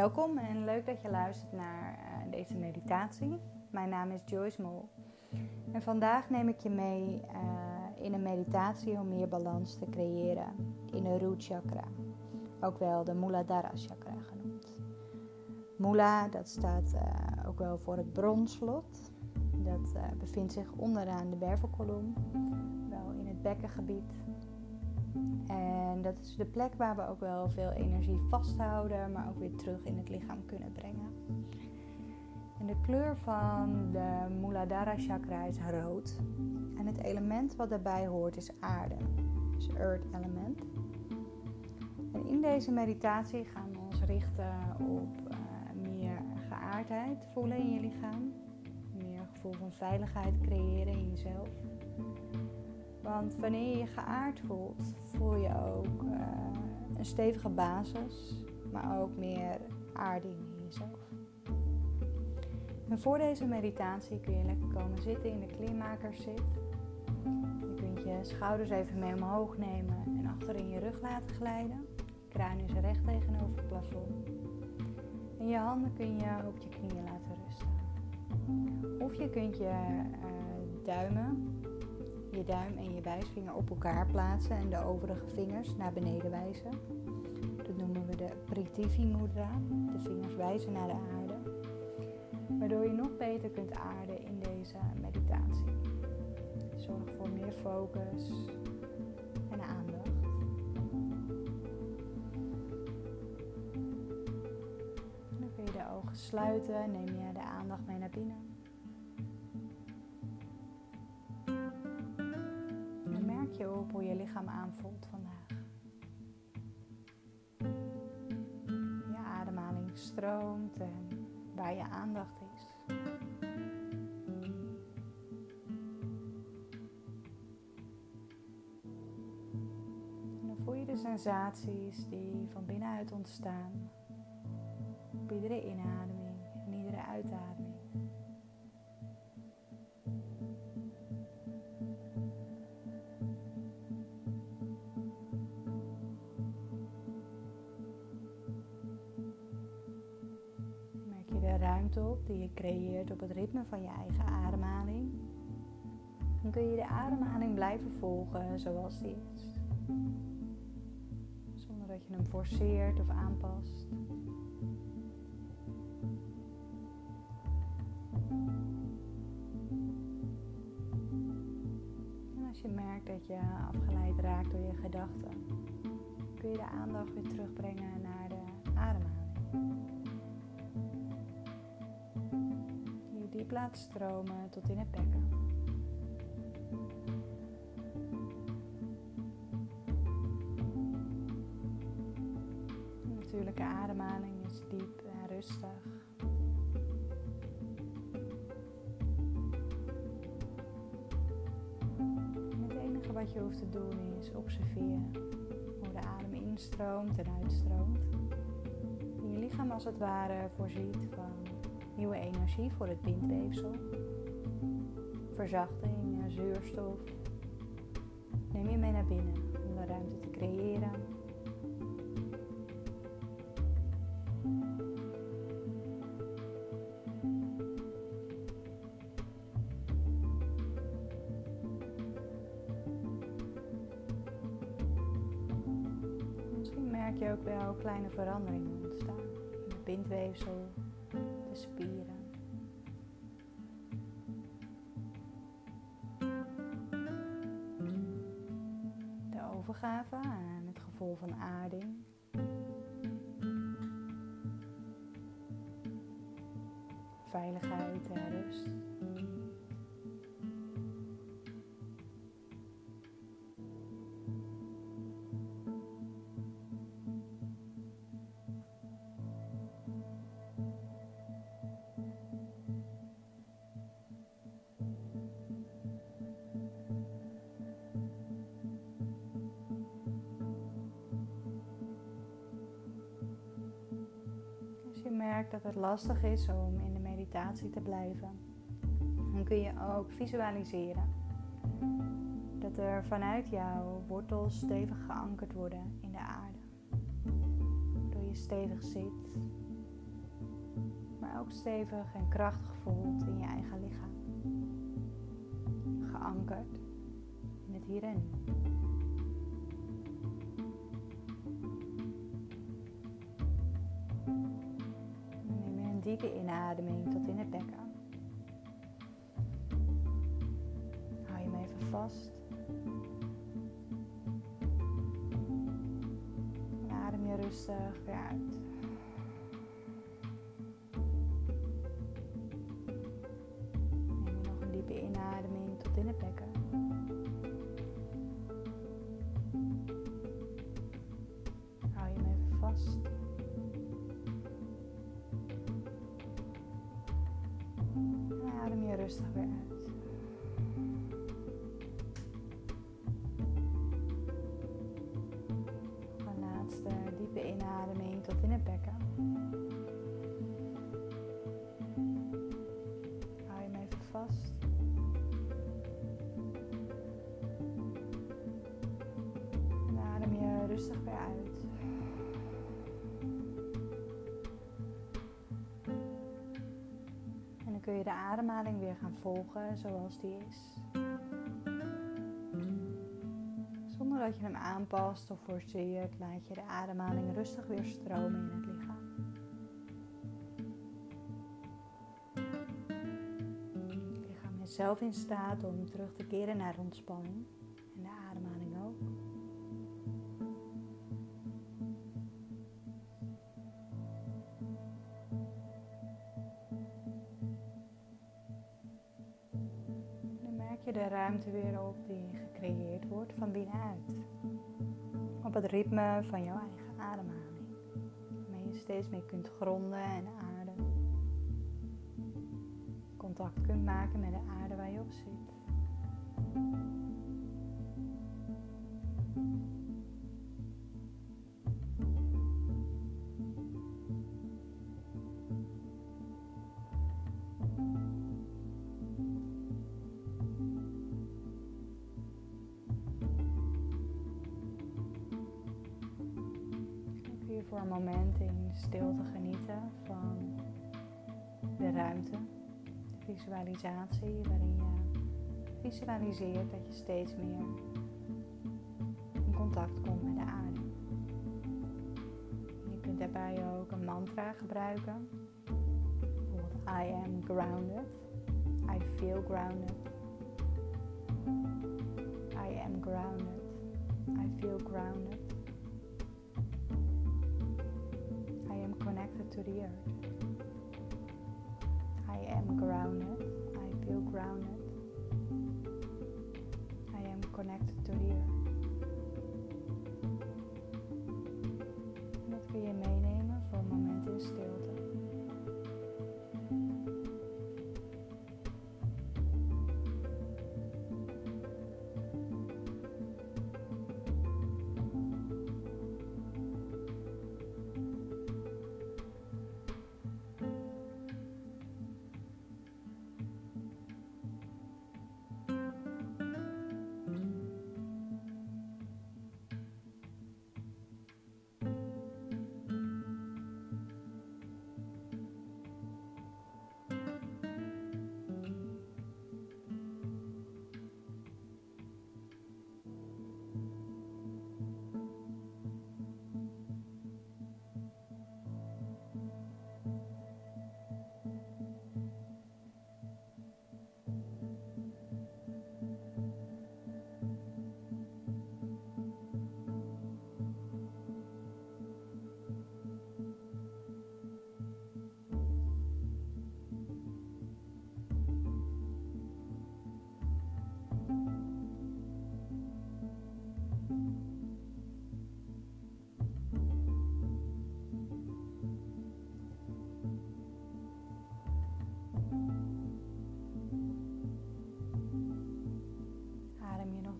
Welkom en leuk dat je luistert naar uh, deze meditatie. Mijn naam is Joyce Mol en vandaag neem ik je mee uh, in een meditatie om meer balans te creëren in de root chakra, ook wel de Muladhara chakra genoemd. Mula, dat staat uh, ook wel voor het bronslot. Dat bevindt zich onderaan de wervelkolom, wel in het bekkengebied en dat is de plek waar we ook wel veel energie vasthouden, maar ook weer terug in het lichaam kunnen brengen. En de kleur van de Muladhara chakra is rood. En het element wat daarbij hoort is aarde, dus earth element. En in deze meditatie gaan we ons richten op uh, meer geaardheid voelen in je lichaam. Meer gevoel van veiligheid creëren in jezelf. Want wanneer je je geaard voelt, voel je ook uh, een stevige basis, maar ook meer aarde in jezelf. En voor deze meditatie kun je lekker komen zitten in de kleermakerszit. Je kunt je schouders even mee omhoog nemen en achter in je rug laten glijden. Kruin is recht tegenover het plafond. En je handen kun je op je knieën laten rusten. Of je kunt je uh, duimen je duim en je wijsvinger op elkaar plaatsen en de overige vingers naar beneden wijzen. Dat noemen we de Prithvi Mudra. De vingers wijzen naar de aarde. Waardoor je nog beter kunt aarden in deze meditatie. Zorg voor meer focus en aandacht. dan kun je de ogen sluiten. Neem je de aandacht mee naar binnen. Op hoe je lichaam aanvoelt vandaag. Je ademhaling stroomt en waar je aandacht is. En dan voel je de sensaties die van binnenuit ontstaan op iedere inademing en iedere uitademing. Die je creëert op het ritme van je eigen ademhaling. Dan kun je de ademhaling blijven volgen zoals die is. Zonder dat je hem forceert of aanpast. En als je merkt dat je afgeleid raakt door je gedachten, kun je de aandacht weer terugbrengen naar de ademhaling. Diep laat stromen tot in het bekken. De natuurlijke ademhaling is diep en rustig. het enige wat je hoeft te doen is observeren hoe de adem instroomt en uitstroomt. En je lichaam als het ware voorziet van nieuwe energie voor het bindweefsel, verzachting zuurstof. Neem je mee naar binnen om de ruimte te creëren. Misschien merk je ook wel kleine veranderingen ontstaan in het bindweefsel spieren. De overgave aan het gevoel van aarding. Veiligheid en rust. Dat het lastig is om in de meditatie te blijven, dan kun je ook visualiseren dat er vanuit jouw wortels stevig geankerd worden in de aarde. Waardoor je stevig zit maar ook stevig en krachtig voelt in je eigen lichaam. Geankerd in het hier en nu. Diepe inademing tot in het bekken. Hou je hem even vast. Adem je rustig weer uit. in het bekken. Tot in het bekken. Hou je hem even vast. rustig weer uit. En dan kun je de ademhaling weer gaan volgen zoals die is. Dat je hem aanpast of forceert, laat je de ademhaling rustig weer stromen in het lichaam. Je lichaam is zelf in staat om terug te keren naar ontspanning. de ruimte weer op die gecreëerd wordt van binnenuit. Op het ritme van jouw eigen ademhaling. Waarmee je steeds meer kunt gronden en aarden. Contact kunt maken met de aarde waar je op zit. Een moment in stilte genieten van de ruimte, de visualisatie waarin je visualiseert dat je steeds meer in contact komt met de aarde. Je kunt daarbij ook een mantra gebruiken. Bijvoorbeeld I am grounded. I feel grounded. I am grounded. I feel grounded. To the earth. I am grounded. I feel grounded. I am connected to the earth.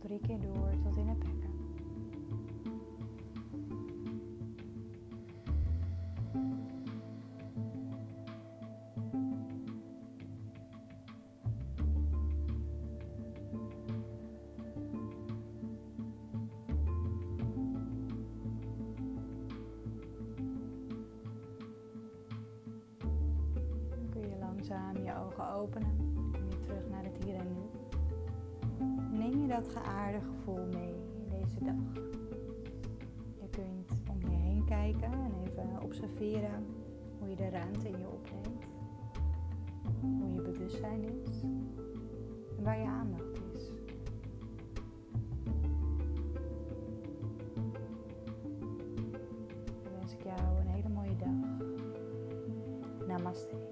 drie keer door tot in het bekken. je langzaam je ogen openen en weer terug naar het hier en nu. Neem je dat geaarde gevoel mee in deze dag. Je kunt om je heen kijken en even observeren hoe je de ruimte in je opneemt. Hoe je bewustzijn is en waar je aandacht is. Dan wens ik jou een hele mooie dag. Namaste.